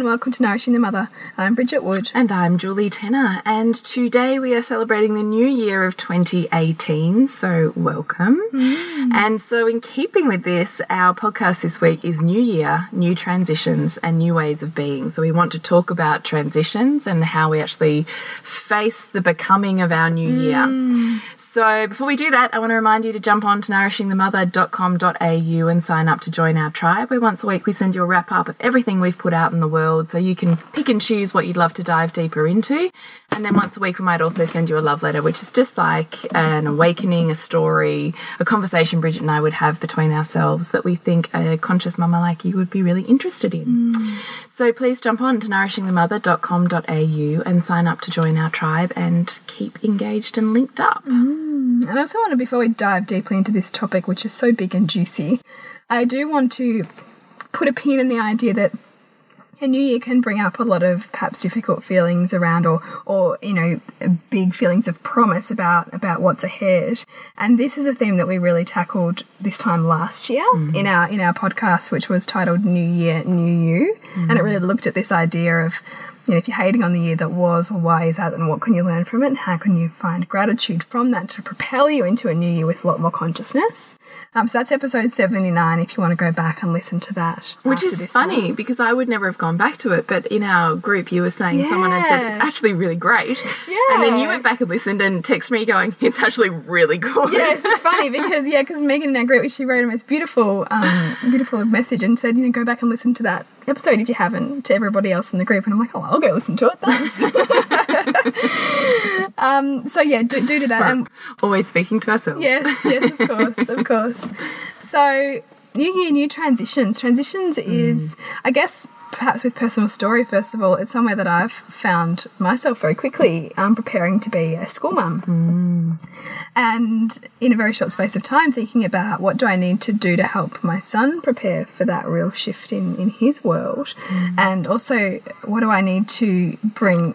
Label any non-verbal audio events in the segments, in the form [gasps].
And welcome to Nourishing the Mother. I'm Bridget Wood. And I'm Julie Tenner. And today we are celebrating the new year of 2018. So welcome. Mm. And so, in keeping with this, our podcast this week is New Year, New Transitions, and New Ways of Being. So, we want to talk about transitions and how we actually face the becoming of our new mm. year. So before we do that, I want to remind you to jump on to nourishingthemother.com.au and sign up to join our tribe, where once a week we send you a wrap up of everything we've put out in the world so you can pick and choose what you'd love to dive deeper into. And then once a week we might also send you a love letter, which is just like an awakening, a story, a conversation Bridget and I would have between ourselves that we think a conscious mama like you would be really interested in. Mm. So please jump on to nourishingthemother.com.au and sign up to join our tribe and keep engaged and linked up. Mm. And I also want to, before we dive deeply into this topic, which is so big and juicy, I do want to put a pin in the idea that a new year can bring up a lot of perhaps difficult feelings around or or you know big feelings of promise about about what's ahead and this is a theme that we really tackled this time last year mm. in our in our podcast which was titled new year new you mm. and it really looked at this idea of you know, if you're hating on the year that was, well, why is that and what can you learn from it? And how can you find gratitude from that to propel you into a new year with a lot more consciousness? Um, so that's episode 79 if you want to go back and listen to that. Which is funny one. because I would never have gone back to it, but in our group you were saying yeah. someone had said it's actually really great. Yeah. And then you went back and listened and texted me going, it's actually really good. Yes, it's [laughs] funny because, yeah, because Megan in our group, she wrote a most beautiful, um, beautiful message and said, you know, go back and listen to that episode if you haven't to everybody else in the group. And I'm like, oh, I'll go listen to it. Thanks. [laughs] um, so yeah, do, do, do that. And always speaking to ourselves. Yes, yes, of course, of course. [laughs] So, new year, new transitions. Transitions mm. is, I guess, perhaps with personal story, first of all, it's somewhere that I've found myself very quickly um, preparing to be a school mum. Mm. And in a very short space of time, thinking about what do I need to do to help my son prepare for that real shift in, in his world. Mm. And also, what do I need to bring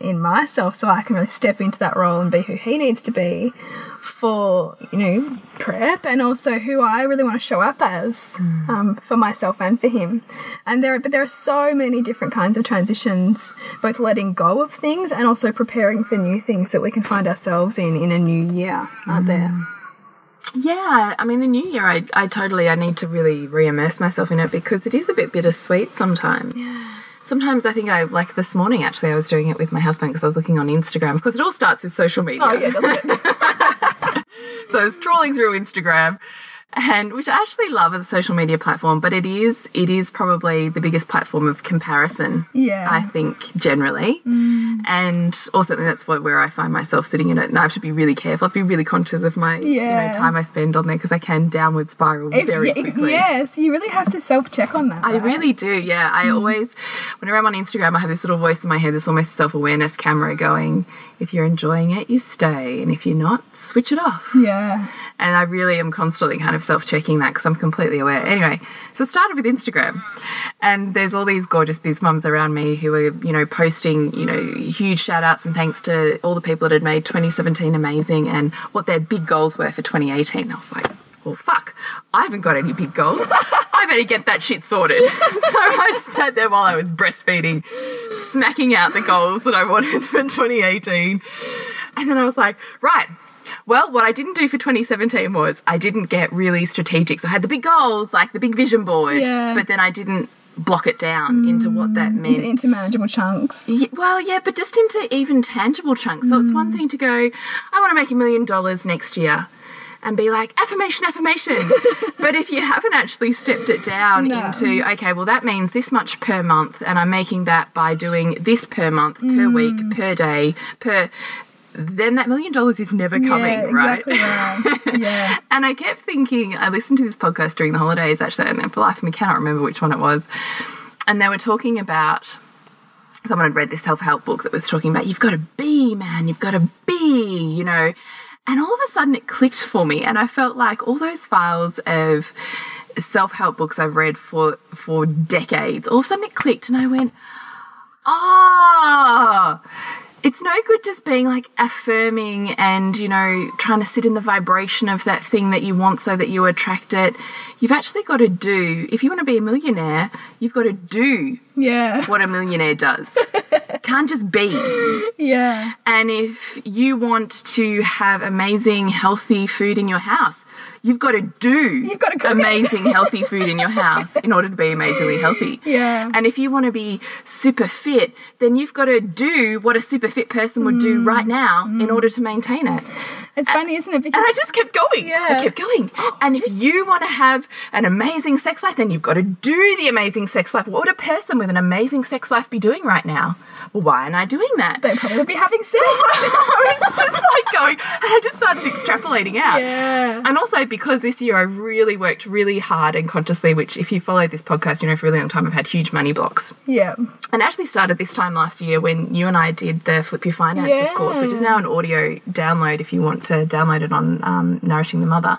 in myself so I can really step into that role and be who he needs to be for you know prep and also who I really want to show up as mm. um, for myself and for him. And there, but there are so many different kinds of transitions, both letting go of things and also preparing for new things that we can find ourselves in in a new year, aren't mm. there? Yeah, I mean the new year, I, I totally I need to really re-immerse myself in it because it is a bit bittersweet sometimes. Yeah sometimes I think I like this morning actually I was doing it with my husband because I was looking on Instagram because it all starts with social media. Oh yeah, doesn't it? [laughs] so I was trawling through Instagram and which I actually love as a social media platform, but it is it is probably the biggest platform of comparison. Yeah, I think generally, mm. and also that's what where I find myself sitting in it, and I have to be really careful. I have to be really conscious of my yeah. you know, time I spend on there because I can downward spiral very quickly. Yes, you really have to self check on that. I really do. Yeah, I mm. always whenever I'm on Instagram, I have this little voice in my head, this almost self awareness camera going if you're enjoying it, you stay. And if you're not, switch it off. Yeah. And I really am constantly kind of self checking that because I'm completely aware. Anyway, so it started with Instagram. And there's all these gorgeous biz mums around me who are, you know, posting, you know, huge shout outs and thanks to all the people that had made 2017 amazing and what their big goals were for 2018. I was like, well, fuck, I haven't got any big goals. [laughs] I better get that shit sorted. [laughs] so I sat there while I was breastfeeding, smacking out the goals that I wanted for 2018. And then I was like, right, well, what I didn't do for 2017 was I didn't get really strategic. So I had the big goals, like the big vision board, yeah. but then I didn't block it down mm, into what that meant. Into, into manageable chunks. Yeah, well, yeah, but just into even tangible chunks. So mm. it's one mm. thing to go, I want to make a million dollars next year and be like affirmation affirmation [laughs] but if you haven't actually stepped it down no. into okay well that means this much per month and i'm making that by doing this per month mm. per week per day per then that million dollars is never coming, yeah, exactly right? right. [laughs] Yeah. and I kept thinking, I listened to this podcast during the holidays actually, and for life of me cannot remember which one it was. And they were talking about someone had read this self help book that was talking about you've got to be, man, you've got to be, you know. And all of a sudden it clicked for me. And I felt like all those files of self help books I've read for, for decades, all of a sudden it clicked and I went, Ah, it's no good just being like affirming and, you know, trying to sit in the vibration of that thing that you want so that you attract it. You've actually got to do, if you want to be a millionaire, you've got to do Yeah. what a millionaire does. [laughs] Can't just be. [gasps] Yeah. And if you want to have amazing, healthy food in your house, you've got to do You've got to amazing, healthy food in your house in order to be amazingly healthy. Yeah. And if you want to be super fit, then you've got to do what a super fit person would Mm. do right now in order to maintain it. It's funny, isn't it? Because And I just kept going. Yeah. I kept going. [gasps] And if you want to have an amazing sex life, then you've got to do the amazing sex life. What would a person with an amazing sex life be doing right now? Well, why aren't I doing that? they probably would be having sex. [laughs] I was just like [laughs] going, and I just started extrapolating out. yeah. And also because this year I really worked really hard and consciously, which if you follow this podcast, you know for a really long time I've had huge money blocks. Yeah. And actually started this time last year when you and I did the Flip Your Finances Yeah. course, which is now an audio download if you want to download it on um, Nourishing the Mother.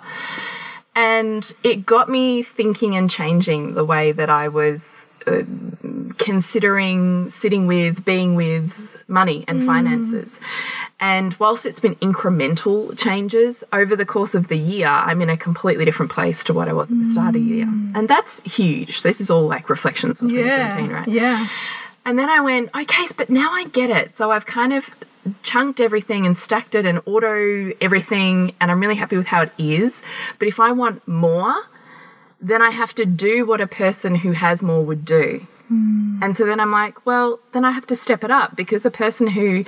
And it got me thinking and changing the way that I was uh, considering sitting with, being with money and mm. finances. And whilst it's been incremental changes over the course of the year, I'm in a completely different place to what I was at the start of the year. Mm. And that's huge. So this is all like reflections on 2017, Yeah. right? Yeah. And then I went, okay, but now I get it. So I've kind of chunked everything and stacked it and auto everything, and I'm really happy with how it is. But if I want more, then I have to do what a person who has more would do. And so then I'm like, well, then I have to step it up because a person who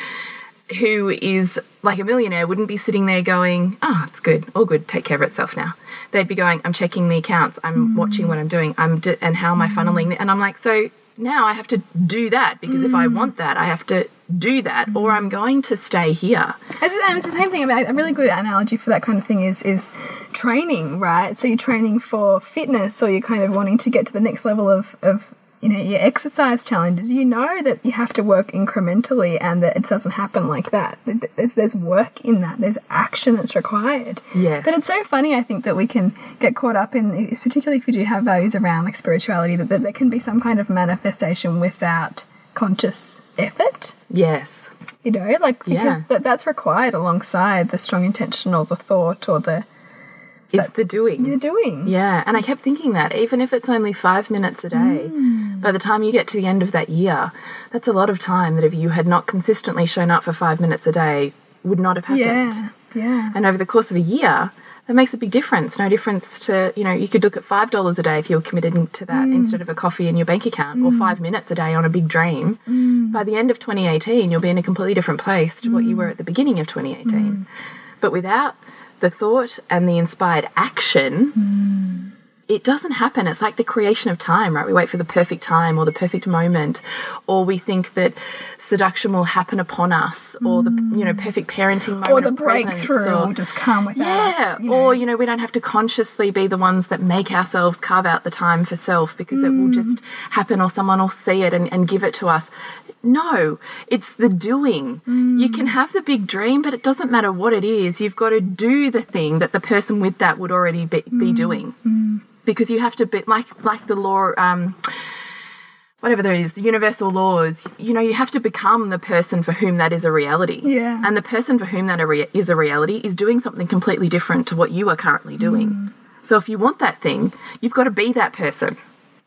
who is like a millionaire wouldn't be sitting there going, "Oh, it's good, all good, take care of itself now." They'd be going, "I'm checking the accounts, I'm watching what I'm doing, I'm d- and how am I funneling?" And I'm like, so now I have to do that because if I want that, I have to do that, or I'm going to stay here. It's, um, it's the same thing. A really good analogy for that kind of thing is is training, right? So you're training for fitness, or you're kind of wanting to get to the next level of, of you know your exercise challenges. You know that you have to work incrementally, and that it doesn't happen like that. There's there's work in that. There's action that's required. Yes. But it's so funny. I think that we can get caught up in, particularly if you do have values around like spirituality, that, that there can be some kind of manifestation without conscious effort Yes. you know like because Yeah. that, that's required alongside the strong intention or the thought or the It's the doing. the doing Yeah, and I kept thinking that even if it's only five minutes a day, mm. by the time you get to the end of that year, that's a lot of time that if you had not consistently shown up for five minutes a day, would not have happened. yeah yeah And over the course of a year, that makes a big difference. No difference to, you know, you could look at $5 a day if you're committed to that mm. instead of a coffee in your bank account or mm. five minutes a day on a big dream. By the end of 2018, you'll be in a completely different place to what you were at the beginning of 2018. But without the thought and the inspired action, it doesn't happen. It's like the creation of time, right? We wait for the perfect time or the perfect moment, or we think that seduction will happen upon us, or the you know perfect parenting moment or the breakthrough or- will just come without yeah, us, you know. or you know, we don't have to consciously be the ones that make ourselves carve out the time for self because it will mm. just happen, or someone will see it and, and give it to us. No, it's the doing. You can mm. have the big dream, but it doesn't matter what it is. You've got to do the thing that the person with that would already be, be mm. doing, because you have to be like like the law. Um, whatever there is, the universal laws, you know, you have to become the person for whom that is a reality. Yeah. And the person for whom that is a rea- is a reality is doing something completely different to what you are currently doing. Mm. So if you want that thing, you've got to be that person.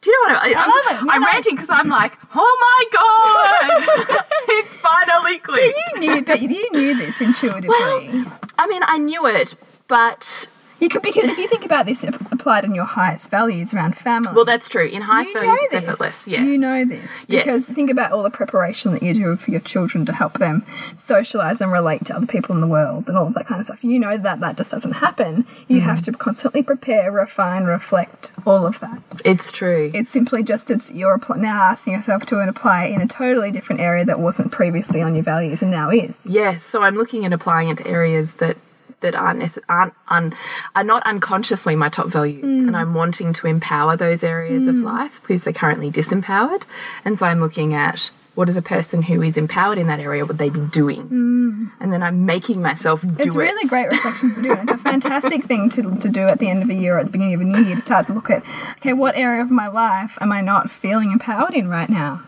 Do you know what I, I, love it. No, I'm no. ranting because I'm like, oh my god, [laughs] [laughs] it's finally clicked. you knew but you knew this intuitively Well, I mean, I knew it, but you could because if you think about this applied in your highest values around family well, that's true. In highest values, it's effortless. Yes. You know this Yes. because think about all the preparation that you do for your children to help them socialize and relate to other people in the world and all of that kind of stuff. You know that that just doesn't happen. You Mm-hmm. have to constantly prepare, refine, reflect, all of that. It's true. It's simply just it's you're now asking yourself to apply in a totally different area that wasn't previously on your values and now is. Yes, so I'm looking at applying it to areas that that aren't aren't un, are not unconsciously my top values, mm. and I'm wanting to empower those areas of mm. life because they're currently disempowered, and so I'm looking at what is a person who is empowered in that area would they be doing, mm. and then I'm making myself do It's it. really great reflection to do, and it's a [laughs] fantastic thing to, to do at the end of a year or at the beginning of a new year to start to look at, okay, what area of my life am I not feeling empowered in right now?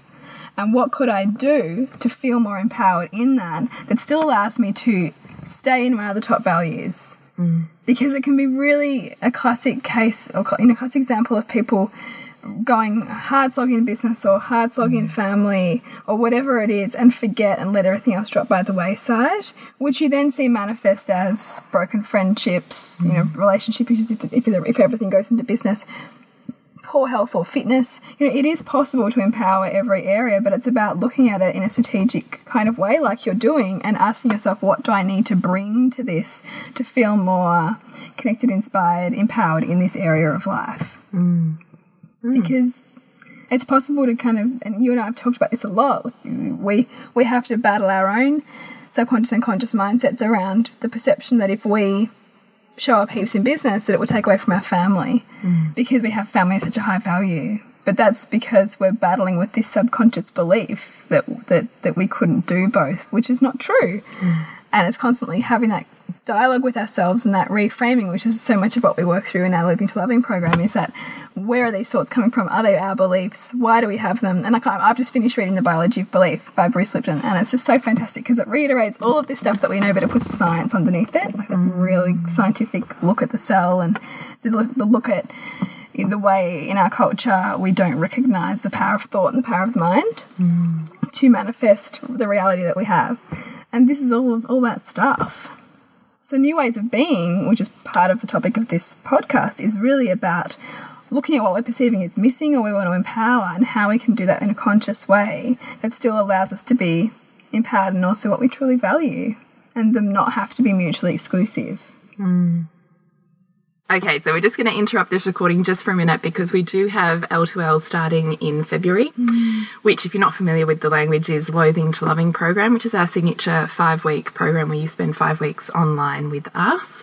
And what could I do to feel more empowered in that that still allows me to stay in my other top values? Mm. Because it can be really a classic case or you know, classic example of people going hard slogging in business or hard slogging in mm. family or whatever it is and forget and let everything else drop by the wayside, which you then see manifest as broken friendships, you mm. know, relationship issues if, if, if everything goes into business, poor health or fitness. You know, it is possible to empower every area, but it's about looking at it in a strategic kind of way, like you're doing, and asking yourself, what do I need to bring to this to feel more connected, inspired, empowered in this area of life? Mm. because it's possible to kind of and you and I have talked about this a lot. We we have to battle our own subconscious and conscious mindsets around the perception that if we show up heaps in business that it would take away from our family mm. because we have family as such a high value. But that's because we're battling with this subconscious belief that that that we couldn't do both, which is not true. Mm. And it's constantly having that dialogue with ourselves and that reframing, which is so much of what we work through in our Loathing to Loving program, is that where are these thoughts coming from? Are they our beliefs? Why do we have them? And I can't, I've just finished reading The Biology of Belief by Bruce Lipton, and it's just so fantastic because it reiterates all of this stuff that we know, but it puts the science underneath it, like a really scientific look at the cell and the look, the look at the way in our culture we don't recognize the power of thought and the power of the mind mm. to manifest the reality that we have. And this is all all that stuff. So, new ways of being, which is part of the topic of this podcast, is really about looking at what we're perceiving as missing or we want to empower and how we can do that in a conscious way that still allows us to be empowered and also what we truly value and them not have to be mutually exclusive. Mm. Okay, so we're just going to interrupt this recording just for a minute because we do have L2L starting in February, which, if you're not familiar with the language, is Loathing to Loving program, which is our signature five week program where you spend five weeks online with us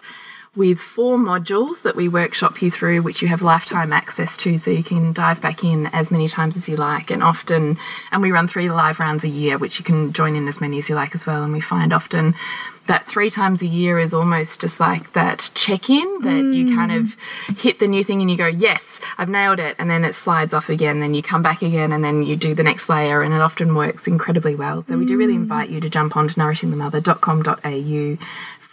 with four modules that we workshop you through, which you have lifetime access to, so you can dive back in as many times as you like. And often, and we run three live rounds a year, which you can join in as many as you like as well. And we find often that three times a year is almost just like that check in that you mm. kind of hit the new thing and you go, Yes, I've nailed it. And then it slides off again. Then you come back again and then you do the next layer. And it often works incredibly well. So we do really mm. invite you to jump on to nourishingthemother.com.au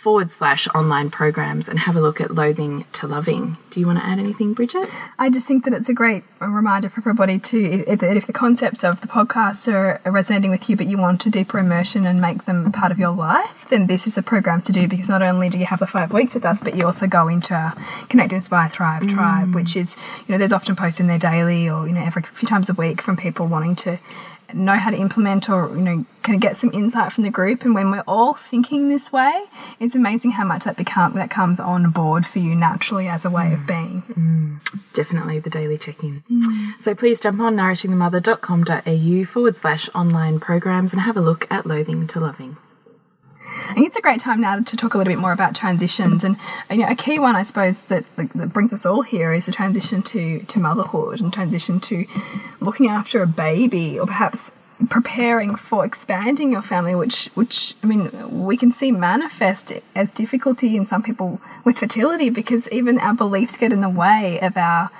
forward slash online programs and have a look at loathing to loving. Do you want to add anything, Bridget? I just think that it's a great reminder for everybody to, if, if the concepts of the podcast are resonating with you, but you want a deeper immersion and make them part of your life, then this is the program to do because not only do you have the five weeks with us, but you also go into our Connect, Inspire, Thrive tribe, mm. which is, you know, there's often posts in there daily or, you know, every few times a week from people wanting to know how to implement or you know kind of get some insight from the group and when we're all thinking this way it's amazing how much that become that comes on board for you naturally as a way of mm. being mm. Definitely the daily check in. Mm. So please jump on nourishingthemother.com.au forward slash online programs and have a look at loathing to loving. I think it's a great time now to talk a little bit more about transitions, and you know, a key one, I suppose, that that brings us all here is the transition to to motherhood and transition to looking after a baby, or perhaps preparing for expanding your family. Which, which I mean, we can see manifest as difficulty in some people with fertility because even our beliefs get in the way of our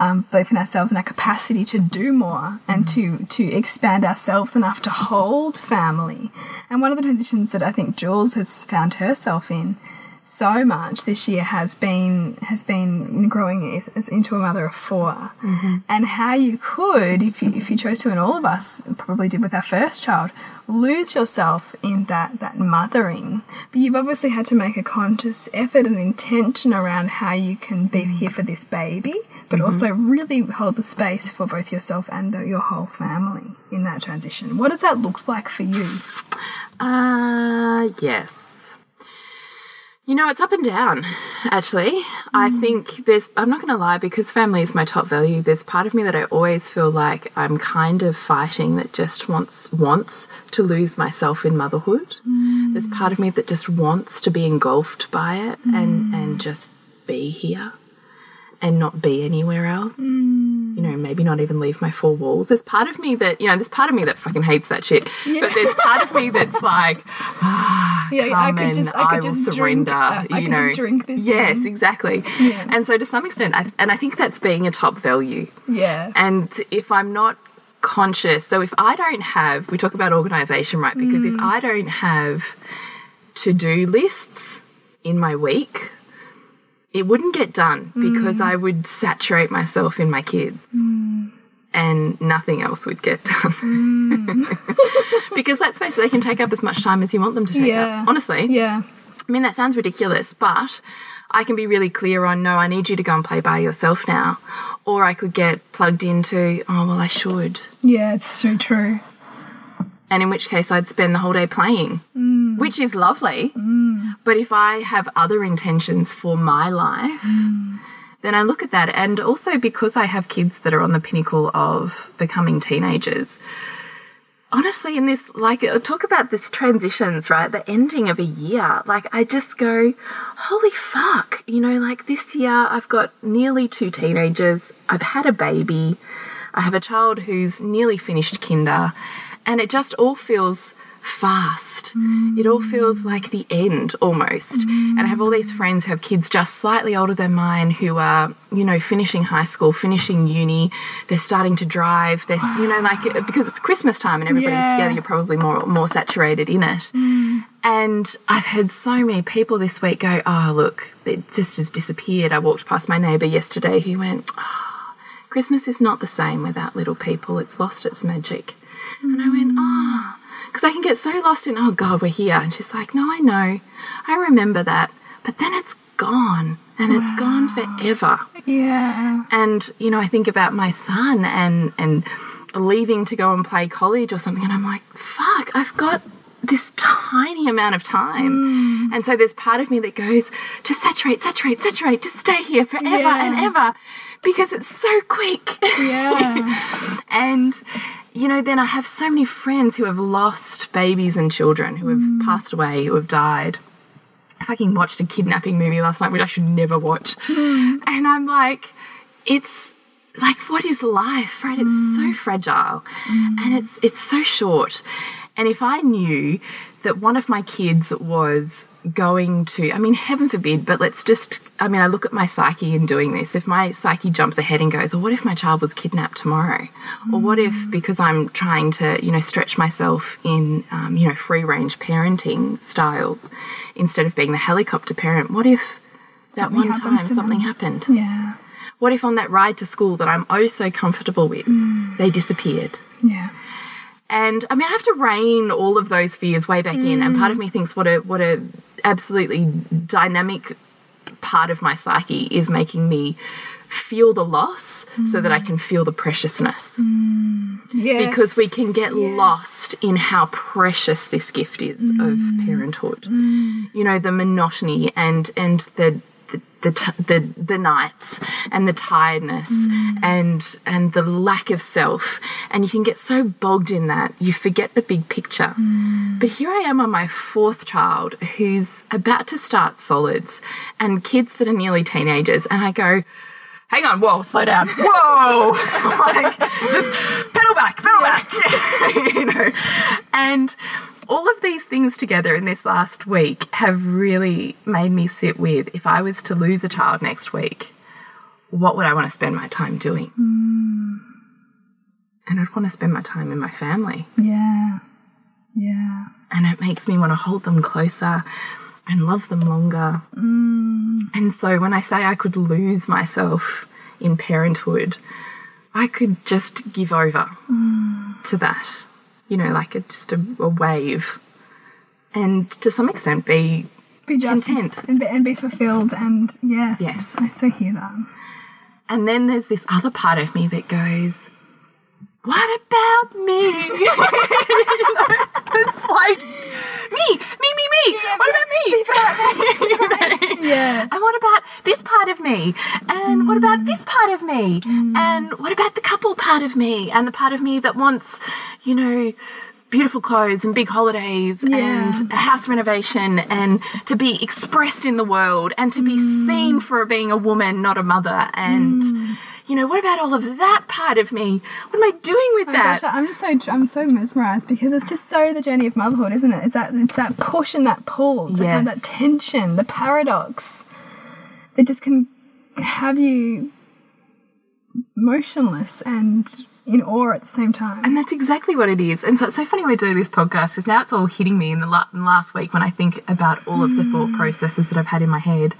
um, belief in ourselves and our capacity to do more and to to expand ourselves enough to hold family. And one of the transitions that I think Jules has found herself in so much this year has been has been growing as, as into a mother of 4 and how you could if you if you chose to and all of us probably did with our first child lose yourself in that that mothering. But you've obviously had to make a conscious effort and intention around how you can be here for this baby but mm-hmm. also really hold the space for both yourself and the, your whole family in that transition. What does that look like for you? Uh, yes. You know, it's up and down, actually. I mm. think there's, I'm not going to lie, because family is my top value, there's part of me that I always feel like I'm kind of fighting that just wants, wants to lose myself in motherhood. There's mm. part of me that just wants to be engulfed by it and, and mm. just be here and not be anywhere else. You know, maybe not even leave my four walls. There's part of me that, you know, there's part of me that fucking hates that shit. But there's part of me that's like, yeah come and I, could will surrender. uh, I you could know, just drink this yes, in. exactly. Yeah. And so to some extent, I, and I think that's being a top value. yeah And if I'm not conscious. So if I don't have, we talk about organization, right? Because if I don't have to do lists in my week, it wouldn't get done because mm. I would saturate myself in my kids. Mm. And nothing else would get [laughs] done. Mm. [laughs] because let's face it, they can take up as much time as you want them to take Yeah. up. Honestly. Yeah. I mean, that sounds ridiculous, but I can be really clear on no, I need you to go and play by yourself now. Or I could get plugged into, oh, well, I should. Yeah, it's so true. And in which case, I'd spend the whole day playing, Mm. which is lovely. Mm. But if I have other intentions for my life, mm. then I look at that. And also because I have kids that are on the pinnacle of becoming teenagers, honestly in this like uh, talk about this transitions right? The ending of a year. Like i just go holy fuck. You know like this year i've got nearly two teenagers. I've had a baby. I have a child who's nearly finished kinder. And it just all feels fast. It all feels like the end almost. And i have all these friends who have kids just slightly older than mine who are you know finishing high school finishing uni. They're starting to drive. They're you know like uh, because it's christmas time and everybody's Yeah. together you're probably more more saturated in it. And i've heard so many people this week go oh look it just has disappeared. I walked past my neighbor yesterday who went oh, christmas is not the same without little people. It's lost its magic. And i went oh because I can get so lost in, oh God, we're here. And she's like, no, I know. I remember that. But then it's gone and it's gone forever. Yeah. And, you know, I think about my son and, and leaving to go and play college or something. And I'm like, fuck, I've got this tiny amount of time. Mm. And so there's part of me that goes, just saturate, saturate, saturate, just stay here forever Yeah. and ever because it's so quick. Yeah. [laughs] And, you know, then I have so many friends who have lost babies and children who have mm. passed away, who have died. I fucking watched a kidnapping movie last night, which I should never watch. Mm. And I'm like, it's like, what is life, right? It's so mm. fragile and it's it's so short. And if I knew that one of my kids was going to, I mean, heaven forbid, but let's just, I mean, I look at my psyche in doing this. If my psyche jumps ahead and goes, well, what if my child was kidnapped tomorrow? Or what if, because I'm trying to, you know, stretch myself in, um, you know, free range parenting styles instead of being the helicopter parent, what if that Something one time something them. happened? Yeah. What if on that ride to school that I'm oh so comfortable with, they disappeared? Yeah. And I mean, I have to rein all of those fears way back in. And part of mm. me thinks, what a what a absolutely dynamic part of my psyche is making me feel the loss so that I mm. can feel the preciousness. Mm. Yes. Because we can get lost in how precious this gift is of parenthood. You know, the monotony and and the the the, t- the the nights and the tiredness mm. and and the lack of self. And you can get so bogged in that you forget the big picture. Mm. But here I am on my fourth child who's about to start solids and kids that are nearly teenagers. And I go hang on, whoa, slow down, [laughs] whoa, [laughs] like just pedal back, pedal back, [laughs] you know. And all of these things together in this last week have really made me sit with if I was to lose a child next week, what would I want to spend my time doing? Hmm. And I'd want to spend my time in my family. Yeah. Yeah. And it makes me want to hold them closer and love them longer. Hmm. And so when I say I could lose myself in parenthood, I could just give over hmm. to that, you know, like a, just a, a wave. And to some extent be Be just Content. and be, and be fulfilled and yes. Yes. I so hear that. And then there's this other part of me that goes, What about me? You [laughs] know, it's like, me, me, me, me. what about me? [laughs] You know? Yeah. And what about this part of me? And what about this part of me? Mm. And what about the couple part of me? And the part of me that wants, you know, beautiful clothes and big holidays Yeah. and a house renovation and to be expressed in the world and to be mm. seen for being a woman, not a mother. And, mm. you know, what about all of that part of me? What am I doing with Oh that? gosh, I'm just so I'm so mesmerized because it's just so the journey of motherhood, isn't it? It's that it's that push and that pull, it's that, kind of that tension, the paradox that just can have you motionless and in awe at the same time. And that's exactly what it is. And so it's so funny we're doing this podcast because now it's all hitting me in the, la in the last week when I think about all of the thought mm. processes that I've had in my head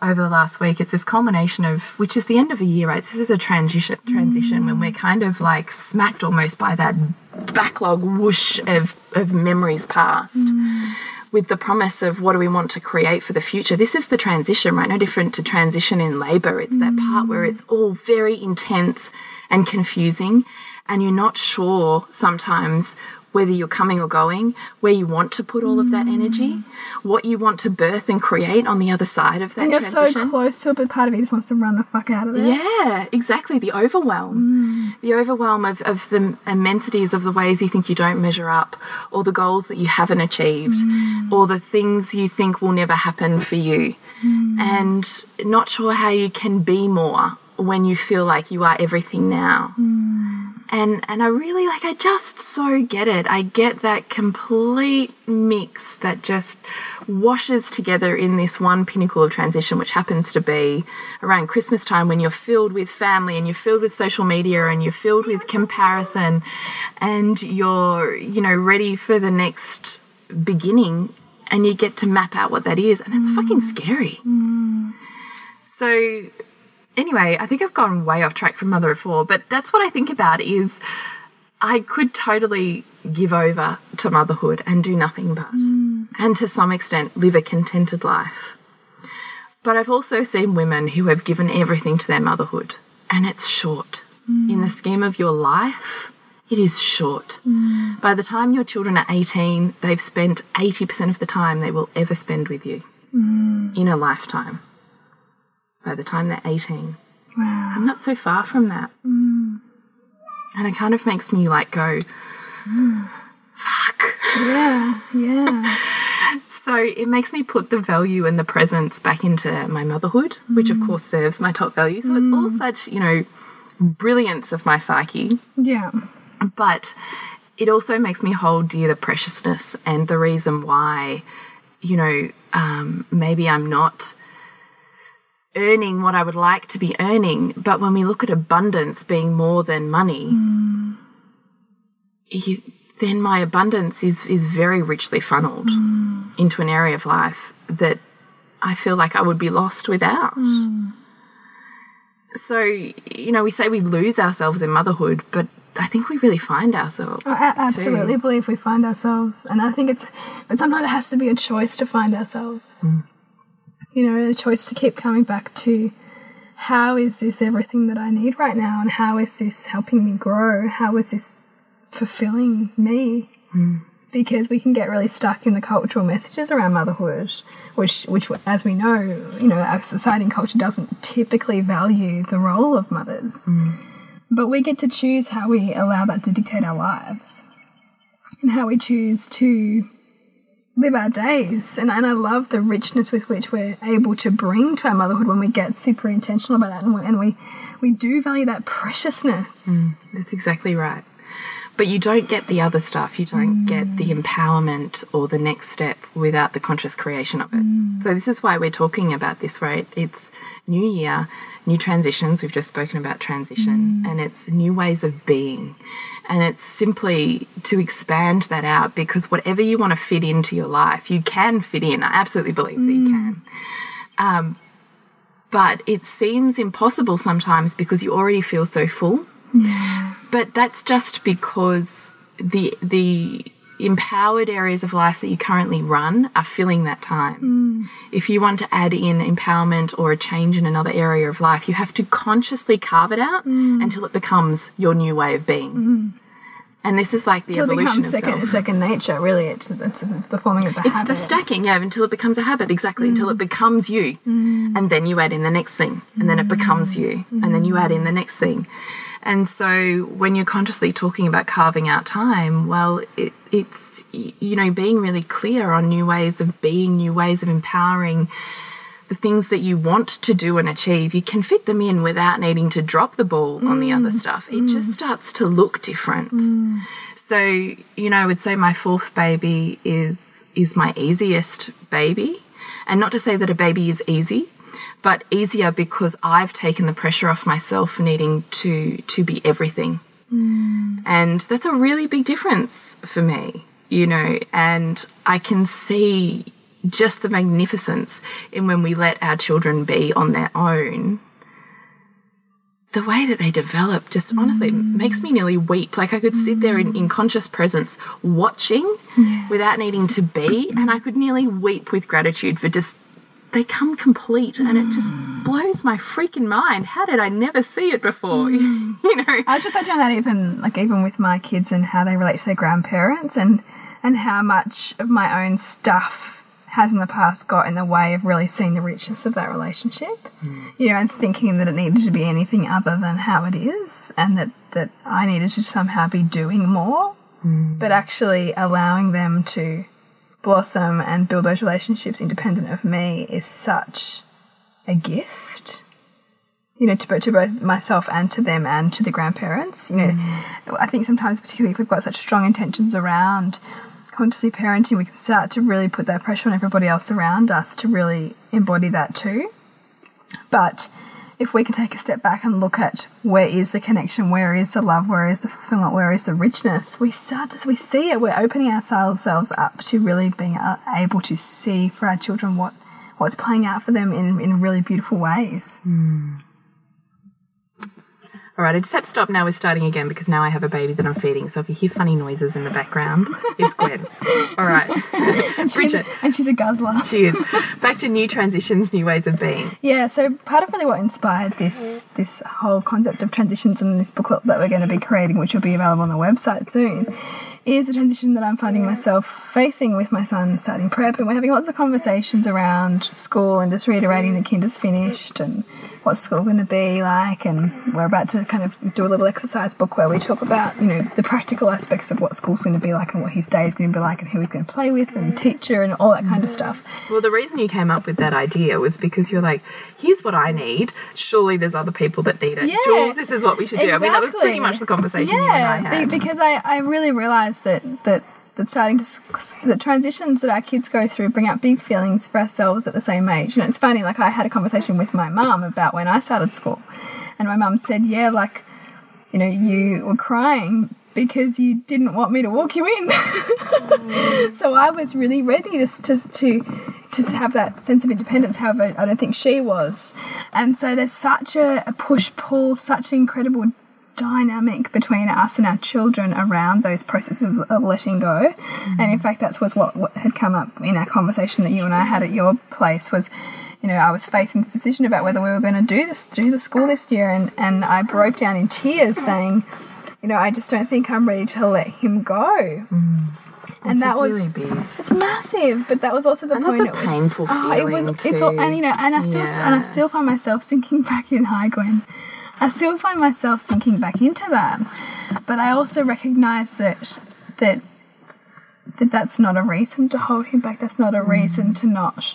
over the last week. It's this culmination of, which is the end of a year, right? This is a transition, transition when we're mm. kind of like smacked almost by that backlog whoosh of, of memories past. Mm. With the promise of what do we want to create for the future. This is the transition, right? No different to transition in labor. It's that part where it's all very intense and confusing, and you're not sure sometimes whether you're coming or going, where you want to put all of that energy, mm. what you want to birth and create on the other side of that And you're transition. so close to it, but part of you just wants to run the fuck out of there. Yeah, exactly. The overwhelm. Mm. The overwhelm of, of the immensities of the ways you think you don't measure up, or the goals that you haven't achieved, mm. or the things you think will never happen for you. And not sure how you can be more when you feel like you are everything now. Mm. And and I really like I just so get it. I get that complete mix that just washes together in this one pinnacle of transition, which happens to be around Christmas time when you're filled with family and you're filled with social media and you're filled with comparison and you're, you know, ready for the next beginning and you get to map out what that is and it's fucking mm. scary. Mm. So anyway, I think I've gone way off track from Mother of Four, but that's what I think about is I could totally give over to motherhood and do nothing but, mm. and to some extent live a contented life. But I've also seen women who have given everything to their motherhood, and it's short. Mm. In the scheme of your life, it is short. Mm. By the time your children are 18, they've spent 80% of the time they will ever spend with you in a lifetime by the time they're 18. Wow. I'm not so far from that. Mm. And it kind of makes me like go, mm. fuck. Yeah, yeah. [laughs] So it makes me put the value and the presence back into my motherhood, which of mm. course serves my top value. So it's all such, you know, brilliance of my psyche, Yeah. but it also makes me hold dear the preciousness and the reason why, you know, um, maybe I'm not earning what I would like to be earning. But when we look at abundance being more than money, hmm. you- then my abundance is is very richly funneled hmm. into an area of life that I feel like I would be lost without. Hmm. So, you know, we say we lose ourselves in motherhood, but I think we really find ourselves. Oh, I too. absolutely believe we find ourselves, and I think it's, but sometimes it has to be a choice to find ourselves. Mm. You know, a choice to keep coming back to how is this everything that I need right now, and how is this helping me grow? How is this fulfilling me? Hmm. Because we can get really stuck in the cultural messages around motherhood, which, which, as we know, you know, our society and culture doesn't typically value the role of mothers. Hmm. But we get to choose how we allow that to dictate our lives and how we choose to live our days. And, and I love the richness with which we're able to bring to our motherhood when we get super intentional about that and we, and we, we do value that preciousness. Mm, that's exactly right. But you don't get the other stuff. You don't mm. get the empowerment or the next step without the conscious creation of it. Mm. So, this is why we're talking about this, right? It's new year, new transitions. We've just spoken about transition, and it's new ways of being. And it's simply to expand that out because whatever you want to fit into your life, you can fit in. I absolutely believe that you can. Um, but it seems impossible sometimes because you already feel so full but that's just because the the empowered areas of life that you currently run are filling that time. Mm. If you want to add in empowerment or a change in another area of life, you have to consciously carve it out mm. until it becomes your new way of being. Mm. And this is like the Until it becomes of second, self. second nature, really. It's, it's the forming of the It's habit. the stacking, yeah, until it becomes a habit, exactly, until it becomes you. And then you add in the next thing, and then it becomes you, and then you add in the next thing. And so when you're consciously talking about carving out time, well, it, it's, you know, being really clear on new ways of being, new ways of empowering the things that you want to do and achieve. You can fit them in without needing to drop the ball on the other mm. stuff. It just mm. starts to look different. Mm. So, you know, I would say my fourth baby is is my easiest baby. And not to say that a baby is easy, but easier because I've taken the pressure off myself needing to to be everything hmm. And that's a really big difference for me, you know, and I can see just the magnificence in when we let our children be on their own. The way that they develop just honestly makes me nearly weep. Like I could sit there in, in conscious presence watching without needing to be, and I could nearly weep with gratitude for just they come complete and it just hmm. blows my freaking mind. How did I never see it before? [laughs] Hmm. you know? I was reflecting on that even like even with my kids and how they relate to their grandparents and and how much of my own stuff has in the past got in the way of really seeing the richness of that relationship. Hmm. You know, and thinking that it needed to be anything other than how it is and that, that I needed to somehow be doing more. But actually allowing them to blossom and build those relationships independent of me is such a gift you know, to, to both myself and to them and to the grandparents. You know, mm. I think sometimes, particularly if we've got such strong intentions around consciously parenting, we can start to really put that pressure on everybody else around us to really embody that too. But if we can take a step back and look at where is the connection, where is the love, where is the fulfillment, where is the richness, we start to we see it. We're opening ourselves up to really being able to see for our children what what's playing out for them in in really beautiful ways. Hmm. All right, I just had to stop now. We're starting again because now I have a baby that I'm feeding. So if you hear funny noises in the background, it's Gwen. All right. [laughs] She's, [laughs] Bridget. and she's a guzzler. She is. Back to new transitions, new ways of being. Yeah, so part of really what inspired this this whole concept of transitions and this booklet that we're going to be creating, which will be available on the website soon, is a transition that I'm finding myself facing with my son starting prep, and we're having lots of conversations around school and just reiterating that kinder's finished and what's school going to be like, and we're about to kind of do a little exercise book where we talk about you know the practical aspects of what school's going to be like and what his day is going to be like and who he's going to play with and teacher and all that kind of stuff. Well, the reason you came up with that idea was because you're like, here's what I need. Surely there's other people that need it. Yeah. Jules, this is what we should do. I mean, that was pretty much the conversation you and I Yeah, had. be- because I, I really realised that that that starting to the transitions that our kids go through bring up big feelings for ourselves at the same age. And it's funny, like I had a conversation with my mum about when I started school, and my mum said, "Yeah, like you know, you were crying." Because you didn't want me to walk you in, [laughs] so I was really ready to to to to have that sense of independence. However, I don't think she was, and so there's such a, a push pull, such an incredible dynamic between us and our children around those processes of letting go. And in fact, that's was what, what had come up in our conversation that you and I had at your place was, you know, I was facing the decision about whether we were going to do this, do the school this year, and and I broke down in tears saying, you know, I just don't think I'm ready to let him go. Mm. And that was really big. it's massive, but that was also the And point. that's a at which- painful Oh, it was. feeling It's all, too. and you know, and I still, and I still find myself sinking [laughs] back in. Hi, Gwen. I still find myself sinking back into that, but I also recognise that that that that's not a reason to hold him back. That's not a mm. reason to not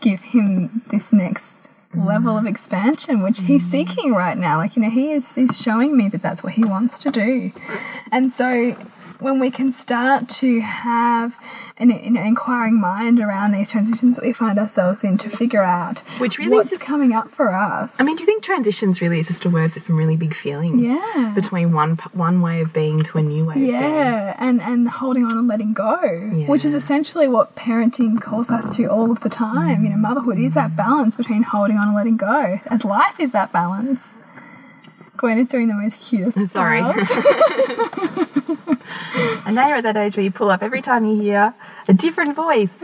give him this next level of mm. expansion, which he's mm. seeking right now. Like you know, he is he's showing me that that's what he wants to do, and so when we can start to have an, an inquiring mind around these transitions that we find ourselves in to figure out Which really what's is just- coming up for us. I mean, do you think transitions really is just a word for some really big feelings? Yeah. Between one one way of being to a new way of being. yeah, and and holding on and letting go, which is essentially what parenting calls us to all of the time. You know, motherhood is that balance between holding on and letting go, and life is that balance. Gwen is doing the most cutest. Sorry. [laughs] And now you're at that age where you pull up every time you hear a different voice. [laughs]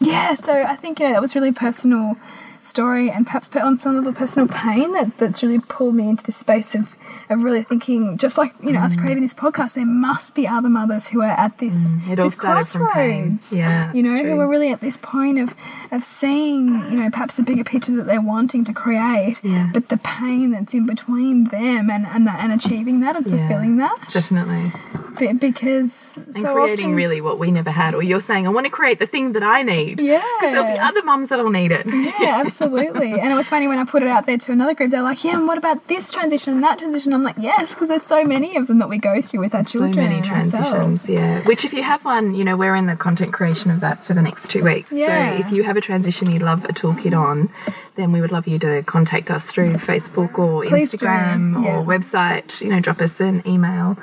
Yeah, so I think you know that was really personal story and perhaps put on some of the personal pain that, that's really pulled me into this space of, of really thinking just like you know us creating this podcast there must be other mothers who are at this Mm, this started from pain. crossroads Yeah, you know who are really at this point of of seeing you know perhaps the bigger picture that they're wanting to create Yeah. but the pain that's in between them and and, that, and achieving that and Yeah, fulfilling that Definitely. Be- because and so creating often, really what we never had. Or you're saying, I want to create the thing that I need. Yeah. Because there'll be other mums that'll need it. Yeah, absolutely. [laughs] and it was funny when I put it out there to another group. They're like, "Yeah, and what about this transition and that transition?" I'm like, "Yes," because there's so many of them that we go through with our so children. many transitions ourselves. yeah which if you have one you know we're in the content creation of that for the next two weeks Yeah. so if you have a transition you'd love a toolkit on then we would love you to contact us through facebook or Please instagram yeah. or website you know drop us an email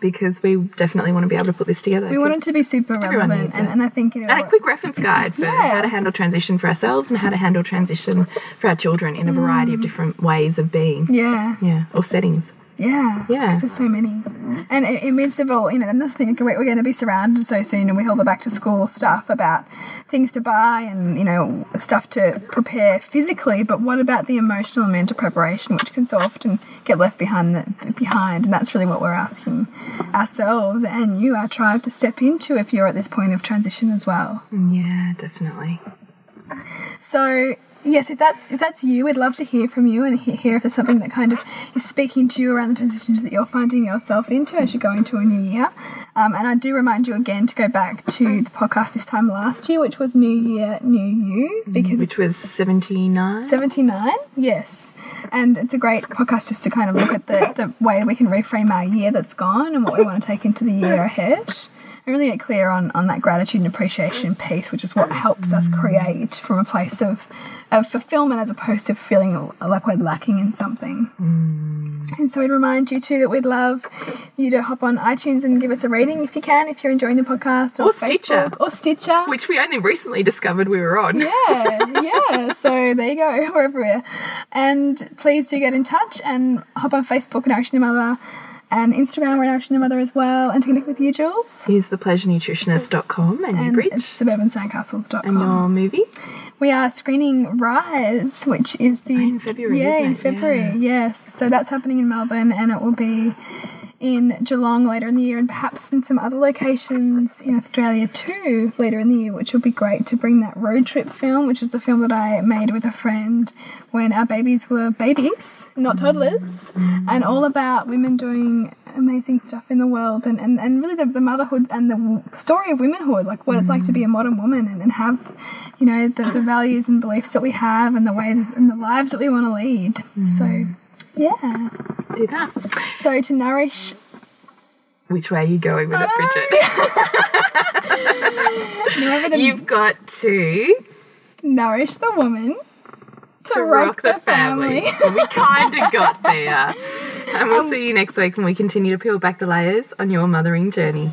because we definitely want to be able to put this together We want it to be super relevant, and, and I think you know. and a quick reference guide for Yeah. how to handle transition for ourselves and how to handle transition for our children in a variety of mm. different ways of being yeah, yeah or settings yeah, Yeah. There's so many, and in, in midst of all, you know, and this thing we're, we're going to be surrounded so soon and with all the back to school stuff about things to buy and you know stuff to prepare physically. But what about the emotional and mental preparation, which can so often get left behind? The, behind, and that's really what we're asking ourselves and you, our tribe, to step into if you're at this point of transition as well. yeah definitely So yes, if that's if that's you, we'd love to hear from you and hear if there's something that kind of is speaking to you around the transitions that you're finding yourself into as you go into a new year. Um, and I do remind you again to go back to the podcast this time last year, which was New Year, New You, because which was 79 79 yes. And it's a great podcast just to kind of look at the, the way we can reframe our year that's gone and what we want to take into the year ahead and really get clear on, on that gratitude and appreciation piece which is what helps us create from a place of, of fulfillment as opposed to feeling like we're lacking in something mm. and so we'd remind you too that we'd love you to hop on iTunes and give us a rating if you can, if you're enjoying the podcast, or, Or Stitcher. Or Stitcher. which we only recently discovered we were on. yeah, yeah. [laughs] So there you go. [laughs] We're everywhere. And please do get in touch and hop on Facebook, Nourishing Your Mother, and Instagram, we're Nourishing Your Mother as well. And to connect with you, Jules, Here's thepleasurenutritionist.com and, and Newbridge. suburbansandcastles.com. And your movie? We are screening Rise, which is the oh, in February, Yeah, in? February. Yeah. Yes. So that's happening in Melbourne, and it will be in Geelong later in the year, and perhaps in some other locations in Australia too later in the year, which will be great to bring that road trip film, which is the film that I made with a friend when our babies were babies, not toddlers, and all about women doing amazing stuff in the world and, and, and really the, the motherhood and the story of womanhood, like what it's like to be a modern woman and, and have, you know, the, the values and beliefs that we have and the ways and the lives that we want to lead. So, yeah. Do that. So to nourish Which way are you going with it, ah. Bridget? [laughs] whoever You've got to nourish the woman to, to rock the family. we kind of [laughs] got there. And we'll um, see you next week when we continue to peel back the layers on your mothering journey.